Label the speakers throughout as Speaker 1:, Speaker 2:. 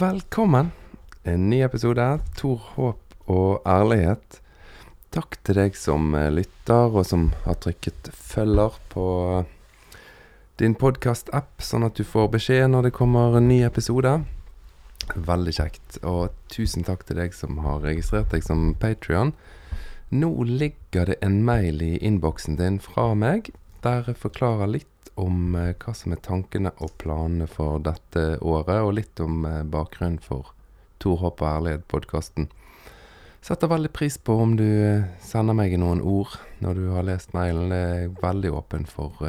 Speaker 1: Velkommen. En ny episode. Tor håp og ærlighet. Takk til deg som eh, lytter, og som har trykket følger på din podkast-app, sånn at du får beskjed når det kommer en ny episode. Veldig kjekt. Og tusen takk til deg som har registrert deg som Patrion. Nå ligger det en mail i innboksen din fra meg der jeg forklarer litt om eh, hva som er tankene og planene for dette året, og litt om eh, bakgrunnen for Tor Håp og ærlighet-podkasten. Setter veldig pris på om du eh, sender meg noen ord når du har lest mailen. Jeg er veldig åpen for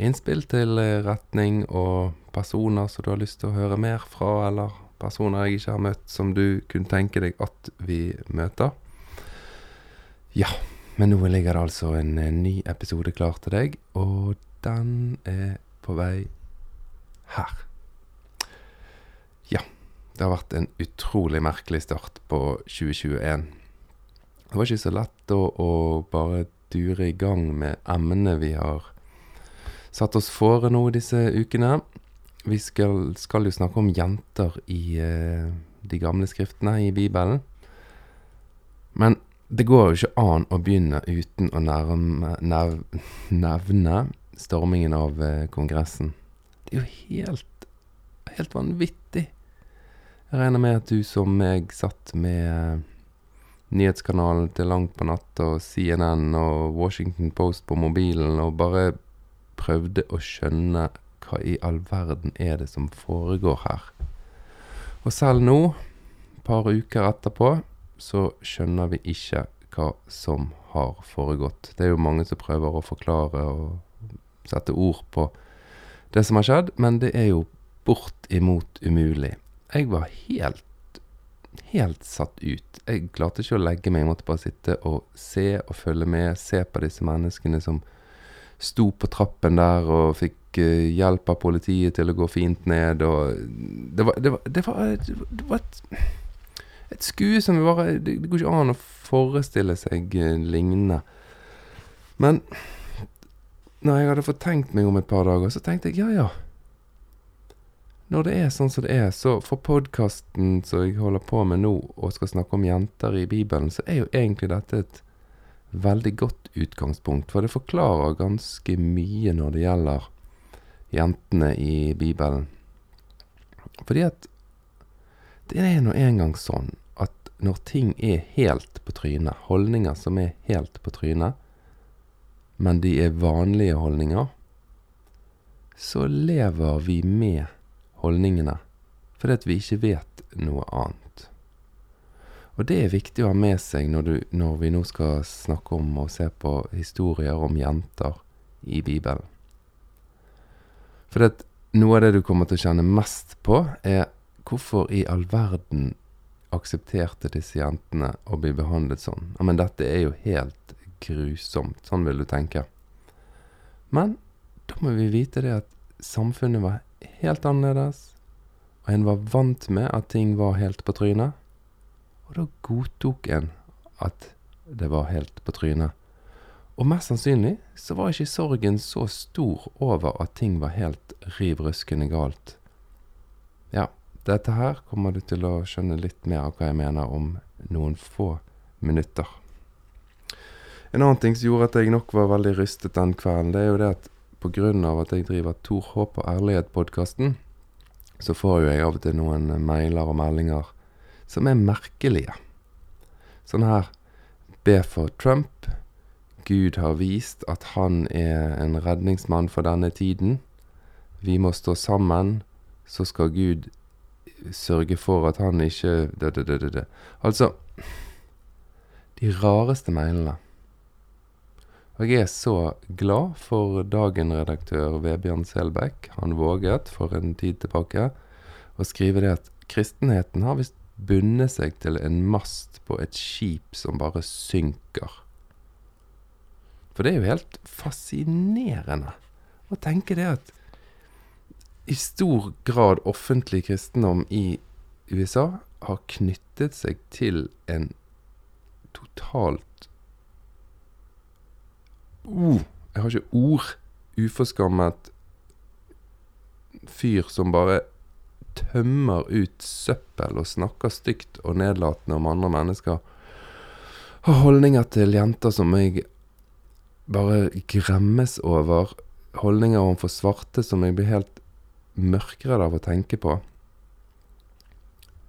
Speaker 1: innspill til retning og personer som du har lyst til å høre mer fra, eller personer jeg ikke har møtt som du kunne tenke deg at vi møter. Ja, men nå ligger det altså en, en ny episode klar til deg, og den er på vei her. Ja, det har vært en utrolig merkelig start på 2021. Det var ikke så lett da å bare dure i gang med emnene vi har satt oss fore nå disse ukene. Vi skal, skal jo snakke om jenter i eh, de gamle skriftene i Bibelen. Det går jo ikke an å begynne uten å nærme, nev, nevne stormingen av eh, Kongressen. Det er jo helt, helt vanvittig. Jeg regner med at du som meg satt med eh, nyhetskanalen til langt på natt og CNN og Washington Post på mobilen og bare prøvde å skjønne hva i all verden er det som foregår her. Og selv nå, et par uker etterpå, så skjønner vi ikke hva som har foregått. Det er jo mange som prøver å forklare og sette ord på det som har skjedd, men det er jo bortimot umulig. Jeg var helt helt satt ut. Jeg klarte ikke å legge meg, jeg måtte bare sitte og se og følge med. Se på disse menneskene som sto på trappen der og fikk uh, hjelp av politiet til å gå fint ned, og Det var, det var, det var, det var et, et skue som bare det, det går ikke an å forestille seg uh, lignende. Men når jeg hadde fått tenkt meg om et par dager, så tenkte jeg ja, ja. Når det er sånn som det er, så for podkasten som jeg holder på med nå, og skal snakke om jenter i Bibelen, så er jo egentlig dette et veldig godt utgangspunkt. For det forklarer ganske mye når det gjelder jentene i Bibelen. Fordi at det er nå engang sånn at når ting er helt på trynet, holdninger som er helt på trynet, men de er vanlige holdninger, så lever vi med holdningene fordi at vi ikke vet noe annet. Og det er viktig å ha med seg når, du, når vi nå skal snakke om og se på historier om jenter i Bibelen. For det, noe av det du kommer til å kjenne mest på, er hvorfor i all verden aksepterte disse jentene å bli behandlet sånn? Ja, men dette er jo helt grusomt. Sånn vil du tenke. Men da må vi vite det at samfunnet var helt annerledes, og en var vant med at ting var helt på trynet. Og da godtok en at det var helt på trynet. Og mest sannsynlig så var ikke sorgen så stor over at ting var helt riv ruskende galt. Dette her kommer du til å skjønne litt mer av hva jeg mener om noen få minutter. En annen ting som gjorde at jeg nok var veldig rystet den kvelden, det er jo det at av at jeg driver Tor Håp og ærlighet-podkasten, så får jo jeg av og til noen mailer og meldinger som er merkelige. Sånn her Be for Trump. Gud har vist at han er en redningsmann for denne tiden. Vi må stå sammen, så skal Gud sørge for at han ikke det, det, det, det. Altså De rareste mailene. Og jeg er så glad for Dagen-redaktør Vebjørn Selbekk. Han våget for en tid tilbake å skrive det at kristenheten har visst bundet seg til en mast på et skip som bare synker. For det er jo helt fascinerende å tenke det at i stor grad offentlig kristendom i USA har knyttet seg til en totalt uh, Jeg har ikke ord. Uforskammet fyr som bare tømmer ut søppel og snakker stygt og nedlatende om andre mennesker. Har holdninger til jenter som jeg bare gremmes over. Holdninger overfor svarte som jeg blir helt mørkredd av å tenke på.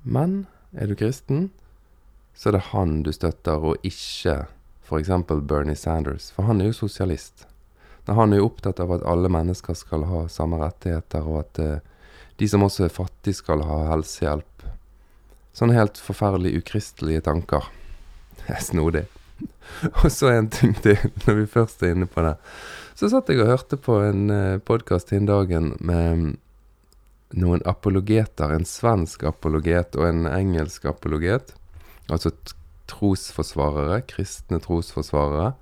Speaker 1: Men er du kristen, så er det han du støtter, og ikke f.eks. Bernie Sanders. For han er jo sosialist. Han er jo opptatt av at alle mennesker skal ha samme rettigheter, og at eh, de som også er fattige, skal ha helsehjelp. Sånne helt forferdelig ukristelige tanker. Det er snodig. og så en ting til, når vi først er inne på det. Så satt jeg og hørte på en eh, podkast den dagen med noen apologeter. En svensk apologet og en engelsk apologet. Altså trosforsvarere, kristne trosforsvarere.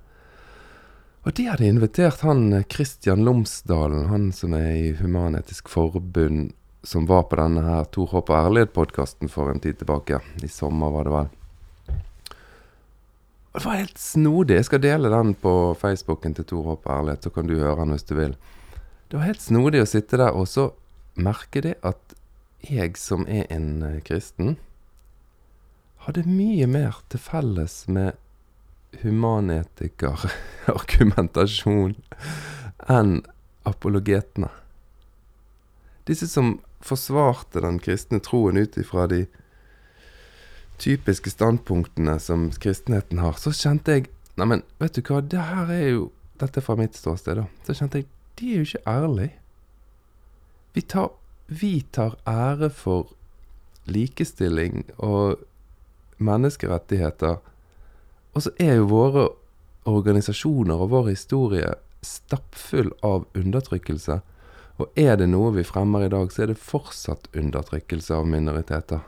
Speaker 1: Og de hadde invitert han Kristian Lomsdalen, han som er i Human-Etisk Forbund, som var på denne her Tor Håp og ærlighet-podkasten for en tid tilbake. I sommer, var det vel. Og det var helt snodig. Jeg skal dele den på Facebooken til Tor Håp og ærlighet, så kan du høre den hvis du vil. Det var helt snodig å sitte der og så merke det at jeg som er en eh, kristen, hadde mye mer til felles med humanetikerargumentasjon enn apologetene. Disse som forsvarte den kristne troen ut ifra de typiske standpunktene som kristenheten har, så kjente jeg Neimen, vet du hva, det her er jo Dette er fra mitt ståsted, da. Så kjente jeg De er jo ikke ærlige. Vi tar, vi tar ære for likestilling og menneskerettigheter. Og så er jo våre organisasjoner og vår historie stappfull av undertrykkelse. Og er det noe vi fremmer i dag, så er det fortsatt undertrykkelse av minoriteter.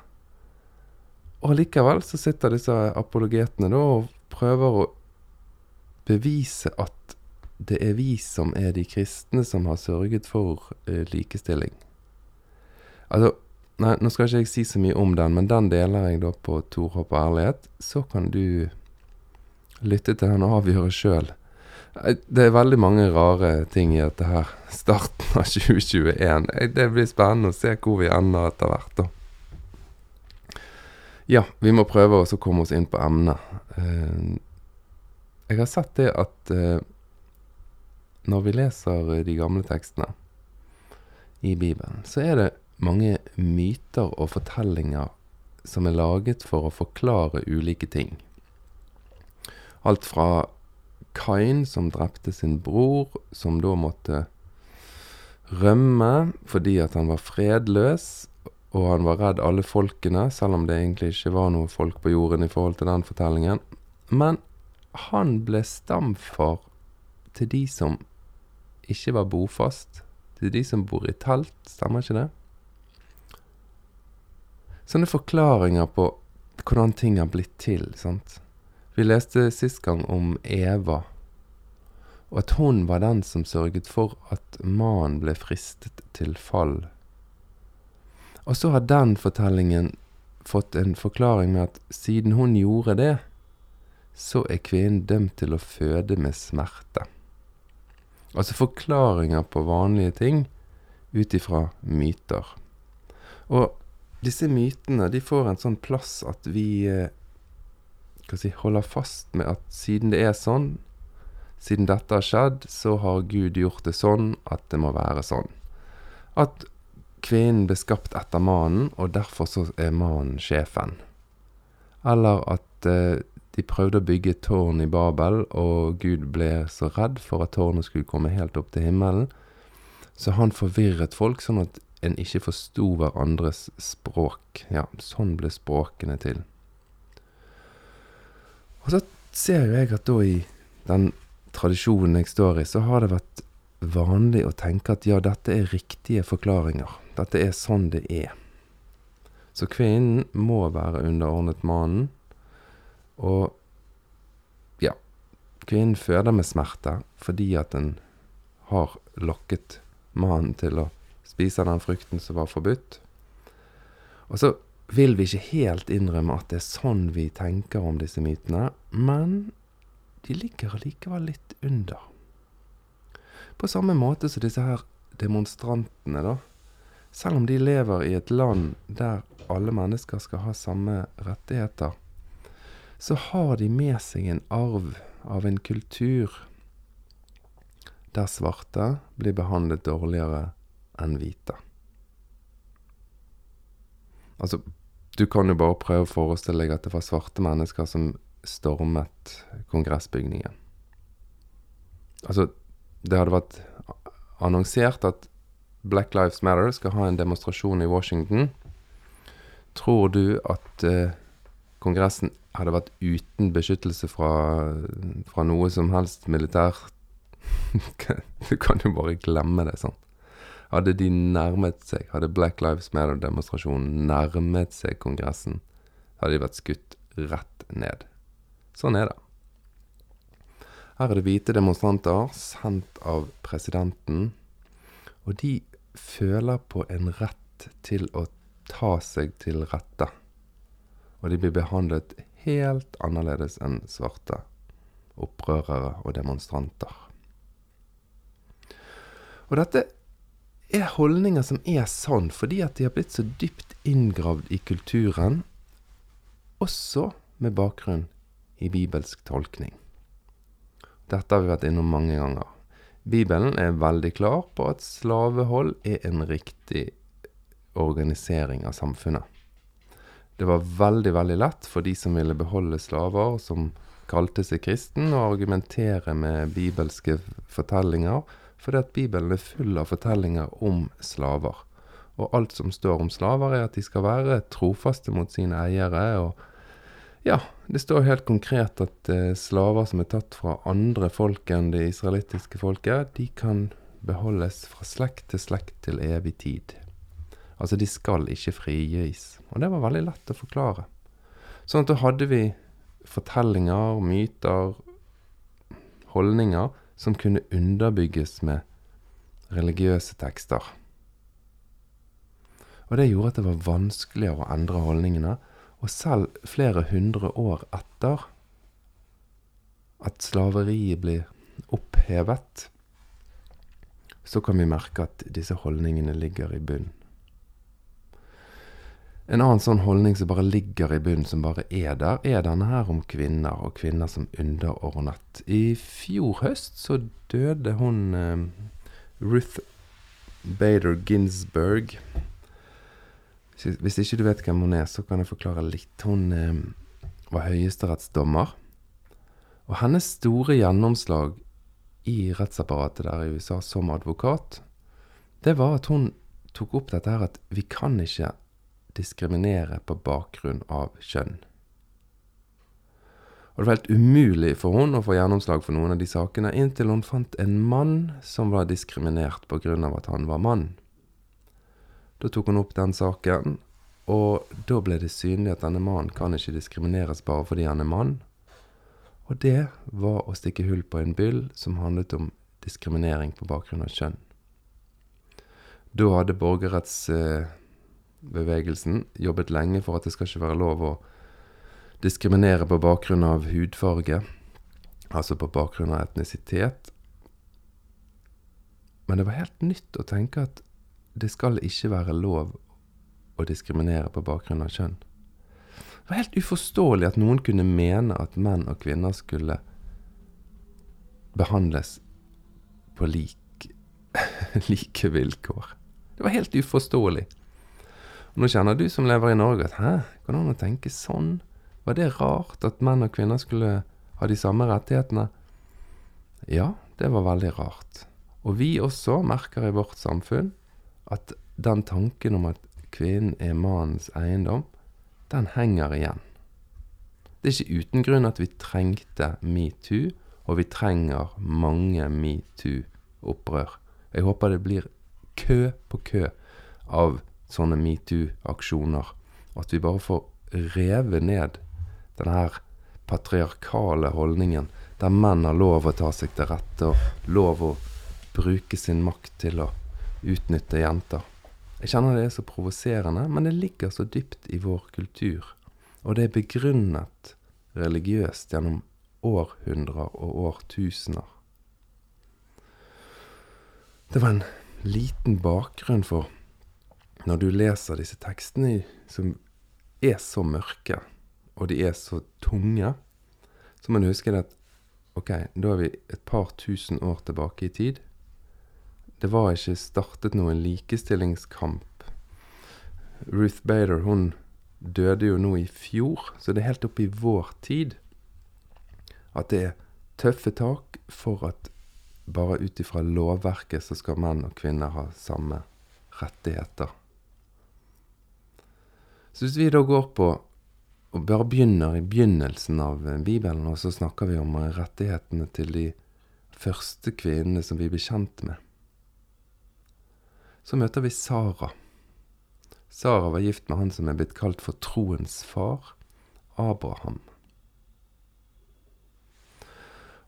Speaker 1: Og likevel så sitter disse apologetene da og prøver å bevise at det er vi som er de kristne som har sørget for eh, likestilling. Altså, Nei, nå skal ikke jeg si så mye om den, men den deler jeg da på Tor og ærlighet. Så kan du lytte til den og avgjøre sjøl. Det er veldig mange rare ting i dette her. Starten av 2021. Det blir spennende å se hvor vi ender etter hvert, da. Ja, vi må prøve å komme oss inn på emnet. Eh, jeg har sett det at eh, når vi leser de gamle tekstene i Bibelen, så er det mange myter og fortellinger som er laget for å forklare ulike ting. Alt fra Kain som drepte sin bror, som da måtte rømme fordi at han var fredløs, og han var redd alle folkene, selv om det egentlig ikke var noe folk på jorden i forhold til den fortellingen. Men han ble stamfar til de som ikke var bofast, til de som bor i telt, stemmer ikke det? sånne forklaringer på hvordan ting har blitt til. sant? Vi leste sist gang om Eva, og at hun var den som sørget for at mannen ble fristet til fall. Og så har den fortellingen fått en forklaring med at siden hun gjorde det, så er kvinnen dømt til å føde med smerte. Altså forklaringer på vanlige ting ut ifra myter. Og disse mytene de får en sånn plass at vi eh, si, holder fast med at siden det er sånn, siden dette har skjedd, så har Gud gjort det sånn at det må være sånn. At kvinnen ble skapt etter mannen, og derfor så er mannen sjefen. Eller at eh, de prøvde å bygge et tårn i Babel, og Gud ble så redd for at tårnet skulle komme helt opp til himmelen, så han forvirret folk, sånn at en ikke forsto hverandres språk. Ja, sånn ble språkene til. Og så ser jo jeg at da i den tradisjonen jeg står i, så har det vært vanlig å tenke at ja, dette er riktige forklaringer. Dette er sånn det er. Så kvinnen må være underordnet mannen. Og ja, kvinnen føder med smerte fordi at en har lokket mannen til å spise den frukten som var forbudt. Og så vil vi ikke helt innrømme at det er sånn vi tenker om disse mytene, men de ligger allikevel litt under. På samme måte som disse her demonstrantene, da, selv om de lever i et land der alle mennesker skal ha samme rettigheter, så har de med seg en arv av en kultur der svarte blir behandlet dårligere enn hvite. Altså, du kan jo bare prøve å forestille deg at det var svarte mennesker som stormet kongressbygningen. Altså, det hadde vært annonsert at Black Lives Matter skal ha en demonstrasjon i Washington. Tror du at eh, Kongressen hadde vært uten beskyttelse fra, fra noe som helst militært? du kan jo bare glemme det, sant. Hadde de nærmet seg, hadde Black Lives Matter-demonstrasjonen nærmet seg Kongressen, hadde de vært skutt rett ned. Sånn er det. Her er det hvite demonstranter sendt av presidenten, og de føler på en rett til å ta seg til rette. Og de blir behandlet helt annerledes enn svarte opprørere og demonstranter. Og dette er holdninger som er sånn fordi at de har blitt så dypt inngravd i kulturen, også med bakgrunn i bibelsk tolkning. Dette har vi vært innom mange ganger. Bibelen er veldig klar på at slavehold er en riktig organisering av samfunnet. Det var veldig, veldig lett for de som ville beholde slaver, som kalte seg kristen, å argumentere med bibelske fortellinger, fordi at Bibelen er full av fortellinger om slaver. Og alt som står om slaver, er at de skal være trofaste mot sine eiere, og ja, det står helt konkret at eh, slaver som er tatt fra andre folk enn det israelittiske folket, de kan beholdes fra slekt til slekt til evig tid. Altså, de skal ikke frigis. Og det var veldig lett å forklare. Sånn at da hadde vi fortellinger, myter, holdninger som kunne underbygges med religiøse tekster. Og det gjorde at det var vanskeligere å endre holdningene, og selv flere hundre år etter at slaveriet blir opphevet, så kan vi merke at disse holdningene ligger i bunn. En annen sånn holdning som bare ligger i bunnen, som bare er der, er denne her om kvinner, og kvinner som underordnet. I fjor høst så døde hun eh, Ruth Bader Ginsburg hvis ikke du vet hvem hun er, så kan jeg forklare litt. Hun eh, var høyesterettsdommer. Og hennes store gjennomslag i rettsapparatet der i USA som advokat, det var at hun tok opp dette her at vi kan ikke diskriminere på bakgrunn av kjønn. Og det var helt umulig for hun å få gjennomslag for noen av de sakene, inntil hun fant en mann som var diskriminert av at han var mann. Da tok hun opp den saken, og da ble det synlig at denne mannen kan ikke diskrimineres bare fordi han er mann. Og det var å stikke hull på en byll som handlet om diskriminering på bakgrunn av kjønn. Da hadde borgerrettsbevegelsen jobbet lenge for at det skal ikke være lov å diskriminere på bakgrunn av hudfarge, altså på bakgrunn av etnisitet. Men det var helt nytt å tenke at det skal ikke være lov å diskriminere på bakgrunn av kjønn. Det var helt uforståelig at noen kunne mene at menn og kvinner skulle behandles på lik, like vilkår. Det var helt uforståelig. Nå kjenner du som lever i Norge at hæ, går det an å tenke sånn? Var det rart at menn og kvinner skulle ha de samme rettighetene? Ja, det var veldig rart. Og vi også merker i vårt samfunn at den tanken om at kvinnen er mannens eiendom, den henger igjen. Det er ikke uten grunn at vi trengte metoo, og vi trenger mange metoo-opprør. Jeg håper det blir kø på kø av sånne metoo-aksjoner, at vi bare får revet ned denne her patriarkale holdningen der menn har lov å ta seg til rette og lov å bruke sin makt til å utnytte jenter. Jeg kjenner det er så provoserende, men det ligger så dypt i vår kultur. Og det er begrunnet religiøst gjennom århundrer og årtusener. Det var en liten bakgrunn for når du leser disse tekstene som er så mørke, og de er så tunge, så må du huske at ok, da er vi et par tusen år tilbake i tid. Det var ikke startet noen likestillingskamp. Ruth Bader hun døde jo nå i fjor, så det er helt opp i vår tid at det er tøffe tak for at bare ut ifra lovverket så skal menn og kvinner ha samme rettigheter. Så hvis vi da går på og bare begynner i begynnelsen av eh, Bibelen, og så snakker vi om rettighetene til de første kvinnene som vi blir kjent med, så møter vi Sara. Sara var gift med han som er blitt kalt for troens far, Abraham.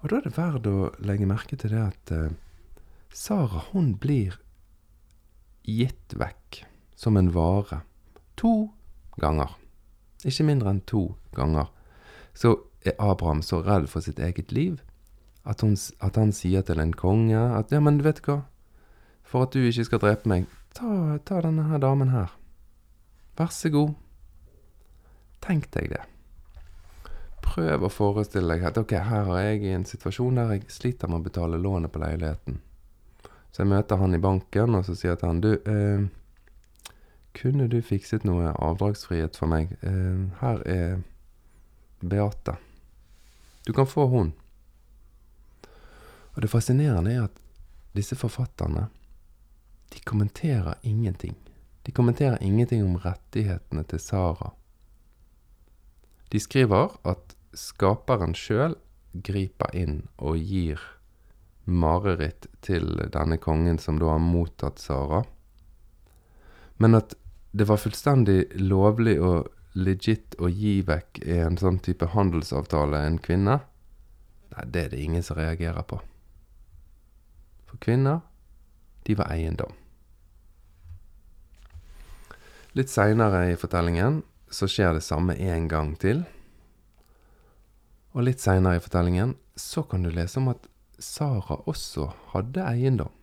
Speaker 1: Og da er det verdt å legge merke til det at eh, Sara, hun blir gitt vekk som en vare to ganger. Ikke mindre enn to ganger. Så er Abraham så redd for sitt eget liv at, hun, at han sier til en konge at ja, men vet du hva, for at du ikke skal drepe meg, ta, ta denne her damen her. Vær så god. Tenk deg det prøv å forestille deg at ok, her er jeg i en situasjon der jeg sliter med å betale lånet på leiligheten. Så jeg møter han i banken, og så sier jeg til han du, eh, kunne du fikset noe avdragsfrihet for meg? Eh, her er Beate. Du kan få hun. Og det fascinerende er at disse forfatterne, de kommenterer ingenting. De kommenterer ingenting om rettighetene til Sara. De skriver at skaperen sjøl griper inn og gir mareritt til denne kongen som da har mottatt Sara. Men at det var fullstendig lovlig og legit å gi vekk en sånn type handelsavtale en kvinne, nei, det er det ingen som reagerer på. For kvinner, de var eiendom. Litt seinere i fortellingen så skjer det samme en gang til. Og litt seinere i fortellingen så kan du lese om at Sara også hadde eiendom.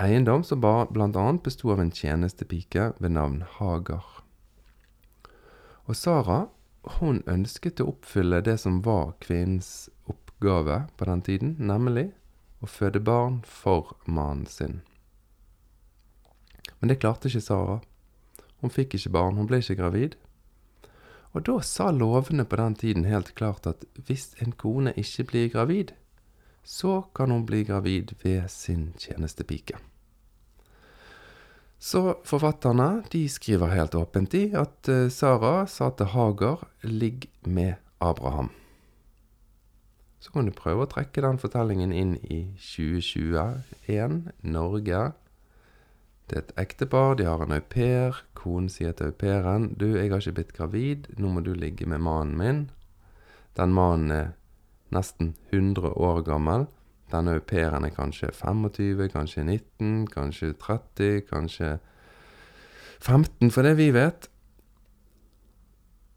Speaker 1: Eiendom som annet besto av en tjenestepike ved navn Hagar. Og Sara hun ønsket å oppfylle det som var kvinnens oppgave på den tiden, nemlig å føde barn for mannen sin. Men det klarte ikke Sara. Hun fikk ikke barn, hun ble ikke gravid. Og da sa lovene på den tiden helt klart at hvis en kone ikke blir gravid, så kan hun bli gravid ved sin tjenestepike. Så forfatterne de skriver helt åpent i at eh, Sara sa til Hagar 'ligg med Abraham'. Så kan du prøve å trekke den fortellingen inn i 2021, Norge, det er et ektepar, de har en au pair. Konen sier til au pairen 'Du, jeg har ikke blitt gravid, nå må du ligge med mannen min'. Den mannen er nesten 100 år gammel. Denne au pairen er kanskje 25, kanskje 19, kanskje 30, kanskje 15, for det vi vet.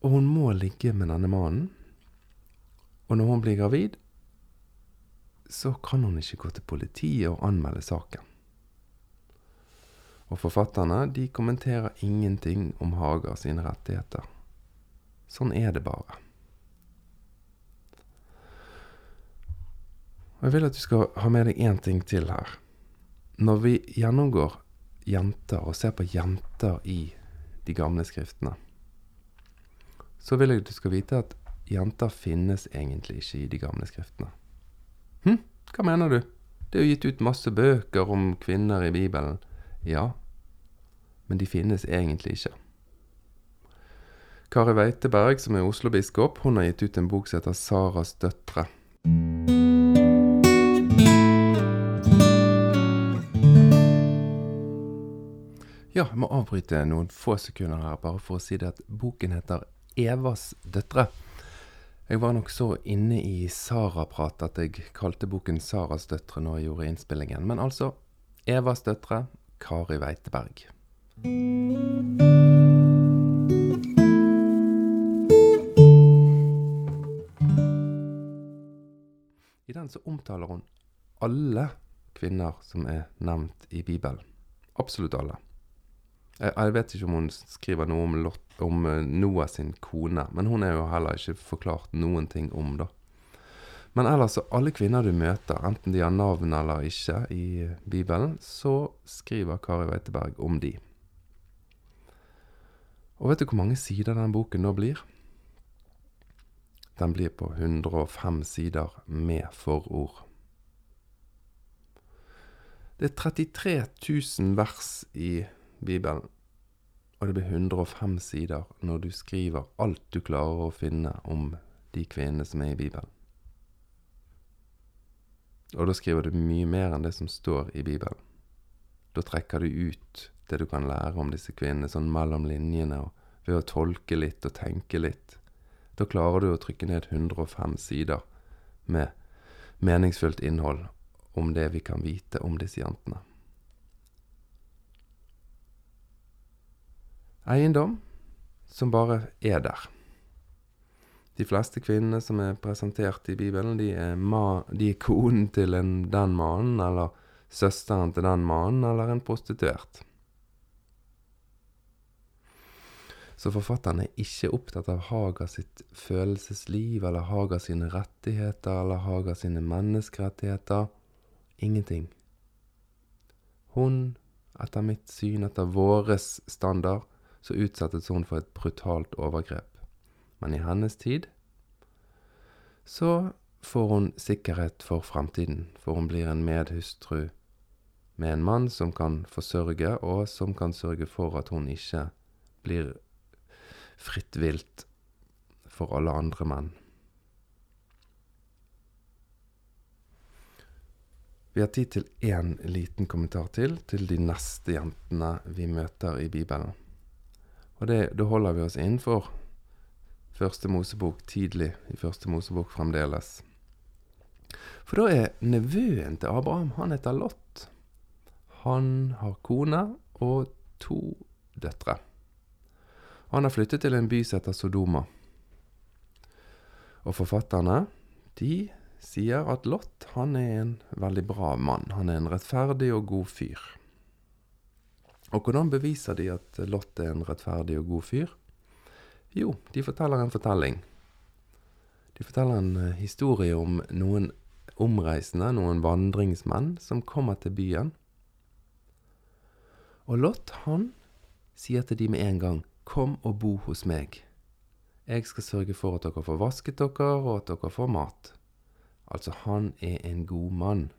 Speaker 1: Og hun må ligge med denne mannen. Og når hun blir gravid, så kan hun ikke gå til politiet og anmelde saken. Og forfatterne de kommenterer ingenting om Hager sine rettigheter. Sånn er det bare. Og Jeg vil at du skal ha med deg én ting til her. Når vi gjennomgår jenter og ser på jenter i de gamle skriftene, så vil jeg at du skal vite at jenter finnes egentlig ikke i de gamle skriftene. Hm, hva mener du? Det er jo gitt ut masse bøker om kvinner i Bibelen. Ja, men de finnes egentlig ikke. Kari Weiteberg, som er Oslo-biskop, hun har gitt ut en bok som heter 'Saras døtre'. Ja, jeg må avbryte noen få sekunder her, bare for å si det at boken heter 'Evas døtre'. Jeg var nok så inne i Sara-prat at jeg kalte boken 'Saras døtre' når jeg gjorde innspillingen. Men altså Evas døtre, Kari Weiteberg. I den så omtaler hun alle kvinner som er nevnt i Bibelen. Absolutt alle. Jeg, jeg vet ikke om hun skriver noe om, Lot, om eh, Noah sin kone, men hun er jo heller ikke forklart noen ting om, da. Men ellers, alle kvinner du møter, enten de har navn eller ikke i Bibelen, så skriver Kari Weiteberg om de. Og vet du hvor mange sider den boken nå blir? Den blir på 105 sider med forord. Det er 33 000 vers i Bibelen, og det blir 105 sider når du skriver alt du klarer å finne om de kvinnene som er i Bibelen. Og da skriver du mye mer enn det som står i Bibelen. Da trekker du ut det du kan lære om disse kvinnene, sånn mellom linjene, og ved å tolke litt og tenke litt. Da klarer du å trykke ned 105 sider med meningsfullt innhold om det vi kan vite om disse jentene. Eiendom som bare er der. De fleste kvinnene som er presentert i Bibelen, de er, ma de er konen til en, den mannen, eller søsteren til den mannen, eller en prostituert. Så forfatteren er ikke opptatt av Haga sitt følelsesliv, eller Haga sine rettigheter, eller Haga sine menneskerettigheter. Ingenting. Hun, etter mitt syn, etter våres standard, så utsettes hun for et brutalt overgrep. Men i hennes tid så får hun sikkerhet for fremtiden, for hun blir en medhustru med en mann som kan forsørge, og som kan sørge for at hun ikke blir fritt vilt for alle andre menn. Vi har tid til én liten kommentar til, til de neste jentene vi møter i Bibelen. Og det, da holder vi oss innenfor Første Mosebok tidlig, i Første Mosebok fremdeles. For da er nevøen til Abraham, han heter Lot. Han har kone og to døtre. Han har flyttet til en by som heter Sodoma. Og forfatterne, de sier at Lot, han er en veldig bra mann. Han er en rettferdig og god fyr. Og hvordan beviser de at Lot er en rettferdig og god fyr? Jo, de forteller en fortelling. De forteller en uh, historie om noen omreisende, noen vandringsmenn, som kommer til byen. Og Lot, han sier til de med en gang, kom og bo hos meg. Jeg skal sørge for at dere får vasket dere, og at dere får mat. Altså, han er en god mann.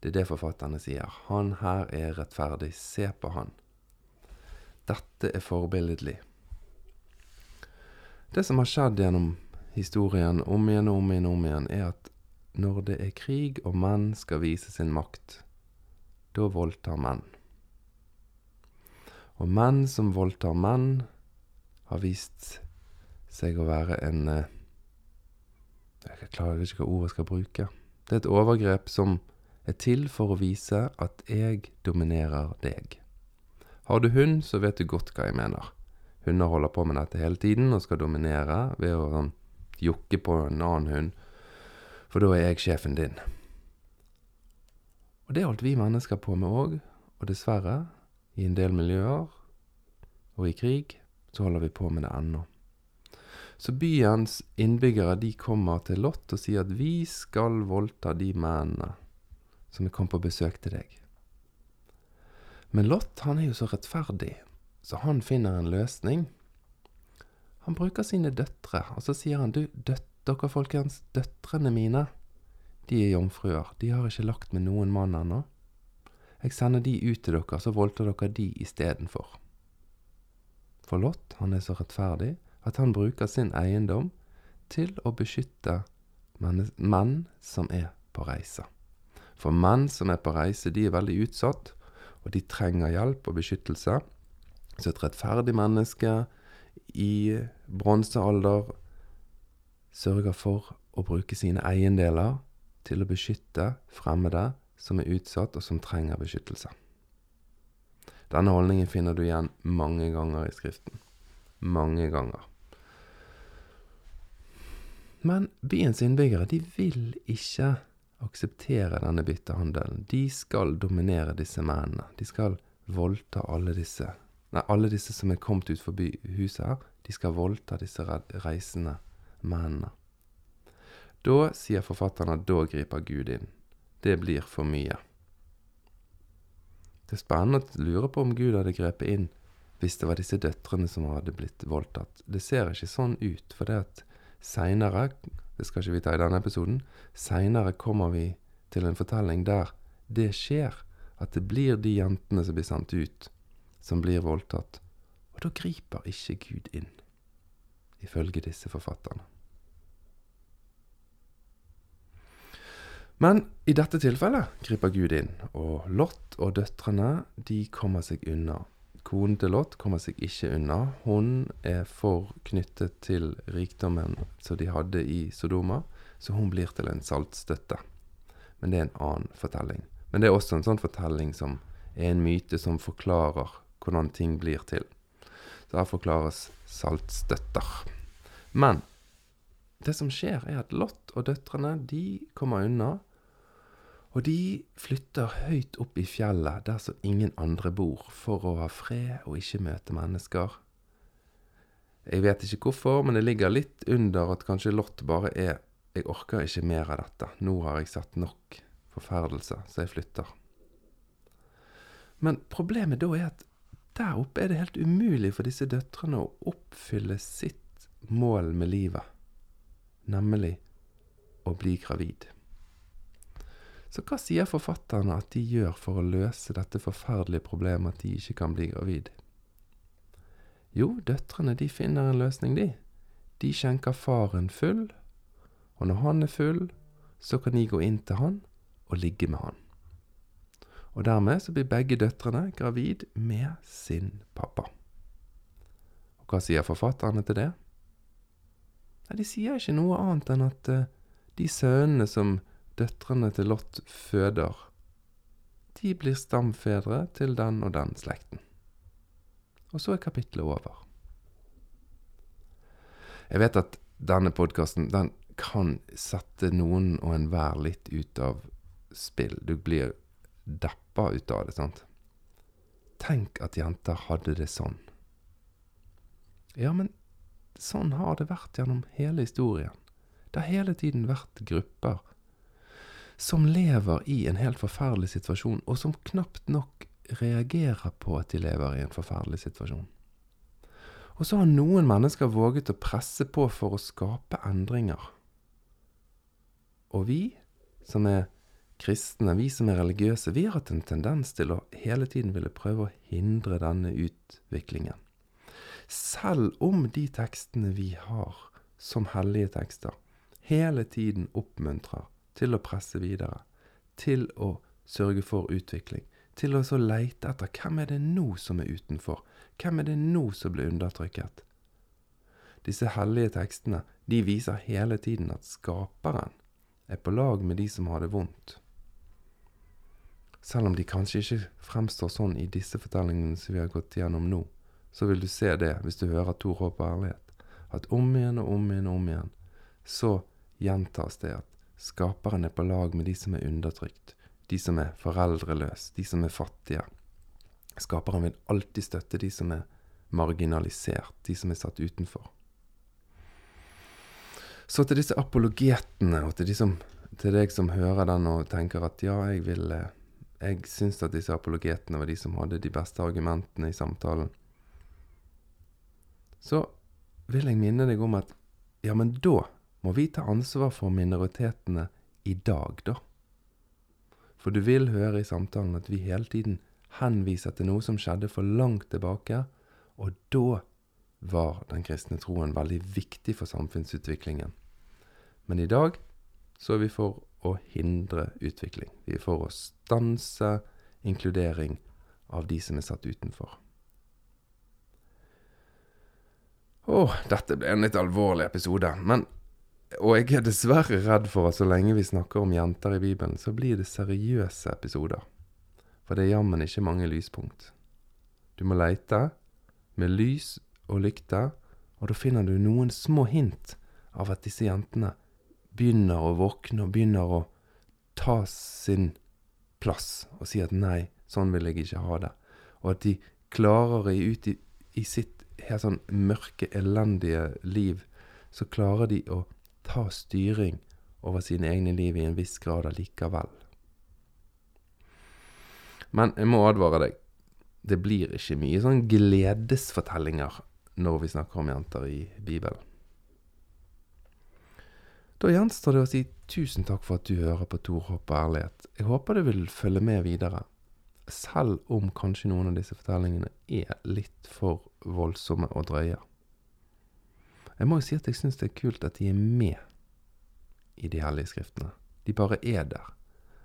Speaker 1: Det er det forfatterne sier. Han her er rettferdig. Se på han. Dette er forbilledlig. Det som har skjedd gjennom historien om igjen og om igjen om igjen, er at når det er krig og menn skal vise sin makt, da voldtar menn. Og menn som voldtar menn, har vist seg å være en eh, Jeg klarer ikke hva ordet skal bruke. Det er et overgrep som er til for å vise at jeg dominerer deg. Har du hund, så vet du godt hva jeg mener. Hunder holder på med dette hele tiden og skal dominere ved å sånn, jokke på en annen hund, for da er jeg sjefen din. Og det holdt vi mennesker på med òg, og dessverre, i en del miljøer og i krig, så holder vi på med det ennå. Så byens innbyggere de kommer til Lott og sier at vi skal voldta de mennene som er kommet på besøk til deg. Men Lot han er jo så rettferdig, så han finner en løsning. Han bruker sine døtre, og så sier han du, døt, dere folkens, døtrene mine, de er jomfruer, de har ikke lagt med noen mann ennå. Jeg sender de ut til dere, så voldtar dere de istedenfor. For Lot, han er så rettferdig at han bruker sin eiendom til å beskytte menn som er på reise. For menn som er på reise, de er veldig utsatt, og de trenger hjelp og beskyttelse. Så et rettferdig menneske i bronsealder sørger for å bruke sine eiendeler til å beskytte fremmede som er utsatt, og som trenger beskyttelse. Denne holdningen finner du igjen mange ganger i Skriften. Mange ganger. Men byens innbyggere, de vil ikke akseptere denne byttehandelen. De skal dominere disse mennene. De skal voldta alle disse Nei, alle disse som er kommet ut forbi huset her, de skal voldta disse reisende mennene. Da sier forfatteren at da griper Gud inn. Det blir for mye. Det er spennende å lure på om Gud hadde grepet inn hvis det var disse døtrene som hadde blitt voldtatt. Det ser ikke sånn ut, for det at seinere, det skal ikke vi ta i denne episoden, seinere kommer vi til en fortelling der det skjer, at det blir de jentene som blir sendt ut, som blir voldtatt. Og da griper ikke Gud inn, ifølge disse forfatterne. Men i dette tilfellet griper Gud inn, og Lot og døtrene de kommer seg unna. Konen til Lot kommer seg ikke unna. Hun er for knyttet til rikdommen som de hadde i Sodoma, så hun blir til en saltstøtte. Men det er en annen fortelling. Men det er også en sånn fortelling som er en myte som forklarer hvordan ting blir til. Så her forklares saltstøtter. Men det som skjer, er at Lot og døtrene de kommer unna og de flytter høyt opp i fjellet der som ingen andre bor, for å ha fred og ikke møte mennesker. Jeg vet ikke hvorfor, men det ligger litt under at kanskje Lott bare er Jeg orker ikke mer av dette. Nå har jeg satt nok forferdelse, så jeg flytter. Men problemet da er at der oppe er det helt umulig for disse døtrene å oppfylle sitt mål med livet, nemlig å bli gravid. Så hva sier forfatterne at de gjør for å løse dette forferdelige problemet at de ikke kan bli gravid? Jo, døtrene de finner en løsning, de. De skjenker faren full, og når han er full, så kan de gå inn til han og ligge med han. Og dermed så blir begge døtrene gravid med sin pappa. Og hva sier forfatterne til det? Nei, De sier ikke noe annet enn at uh, de sønnene som døtrene til Lot føder, de blir stamfedre til den og den slekten. Og så er kapittelet over. Jeg vet at denne podkasten den kan sette noen og enhver litt ut av spill. Du blir deppa ut av det, sant? Tenk at jenter hadde det sånn. Ja, men sånn har det vært gjennom hele historien. Det har hele tiden vært grupper som lever i en helt forferdelig situasjon, og som knapt nok reagerer på at de lever i en forferdelig situasjon. Og så har noen mennesker våget å presse på for å skape endringer. Og vi som er kristne, vi som er religiøse, vi har hatt en tendens til å hele tiden ville prøve å hindre denne utviklingen. Selv om de tekstene vi har som hellige tekster, hele tiden oppmuntrer til å presse videre, til å sørge for utvikling, til å så leite etter hvem er det nå som er utenfor, hvem er det nå som blir undertrykket? Disse hellige tekstene de viser hele tiden at skaperen er på lag med de som har det vondt. Selv om de kanskje ikke fremstår sånn i disse fortellingene som vi har gått gjennom nå, så vil du se det hvis du hører Tor Håp og Ærlighet, at om igjen og om igjen og om igjen så gjentas det at Skaperen er på lag med de som er undertrykt, de som er foreldreløse, de som er fattige. Skaperen vil alltid støtte de som er marginalisert, de som er satt utenfor. Så til disse apologetene, og til, de som, til deg som hører den og tenker at ja, jeg vil eh, Jeg syns at disse apologetene var de som hadde de beste argumentene i samtalen. Så vil jeg minne deg om at ja, men da må vi ta ansvar for minoritetene i dag, da. For du vil høre i samtalen at vi hele tiden henviser til noe som skjedde for langt tilbake, og da var den kristne troen veldig viktig for samfunnsutviklingen. Men i dag så er vi for å hindre utvikling. Vi er for å stanse inkludering av de som er satt utenfor. Å, dette ble en litt alvorlig episode, men og jeg er dessverre redd for at så lenge vi snakker om jenter i Bibelen, så blir det seriøse episoder. For det er jammen ikke mange lyspunkt. Du må leite med lys og lykte, og da finner du noen små hint av at disse jentene begynner å våkne og begynner å ta sin plass og si at nei, sånn vil jeg ikke ha det. Og at de klarer ut i, i sitt helt sånn mørke, elendige liv, så klarer de å ta styring over sine egne liv i en viss grad allikevel. Men jeg må advare deg. Det blir ikke mye sånn gledesfortellinger når vi snakker om jenter i Bibelen. Da gjenstår det å si tusen takk for at du hører på Tor Håp og ærlighet. Jeg håper du vil følge med videre, selv om kanskje noen av disse fortellingene er litt for voldsomme og drøye. Jeg må jo si at jeg syns det er kult at de er med i de hellige skriftene. De bare er der.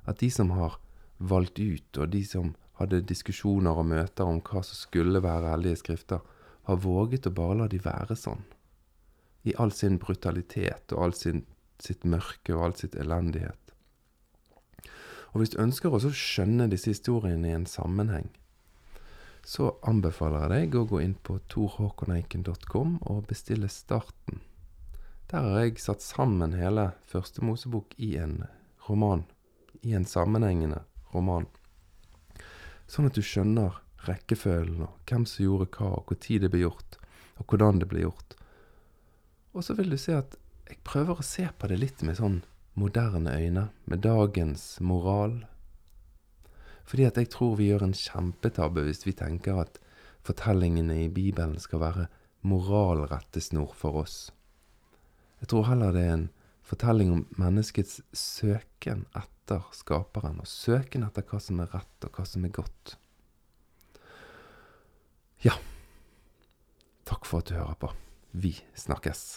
Speaker 1: At de som har valgt ut, og de som hadde diskusjoner og møter om hva som skulle være hellige skrifter, har våget å bare la de være sånn. I all sin brutalitet og all sin sitt mørke og all sitt elendighet. Og hvis du ønsker å skjønne disse historiene i en sammenheng, så anbefaler jeg deg å gå inn på torhåkoneiken.com og bestille starten. Der har jeg satt sammen hele Første Mosebok i en roman. I en sammenhengende roman. Sånn at du skjønner rekkefølgen, og hvem som gjorde hva, og når det ble gjort, og hvordan det ble gjort. Og så vil du se at jeg prøver å se på det litt med sånn moderne øyne, med dagens moral. Fordi at jeg tror vi gjør en kjempetabbe hvis vi tenker at fortellingene i Bibelen skal være moralrettesnor for oss. Jeg tror heller det er en fortelling om menneskets søken etter Skaperen, og søken etter hva som er rett, og hva som er godt. Ja, takk for at du hører på. Vi snakkes.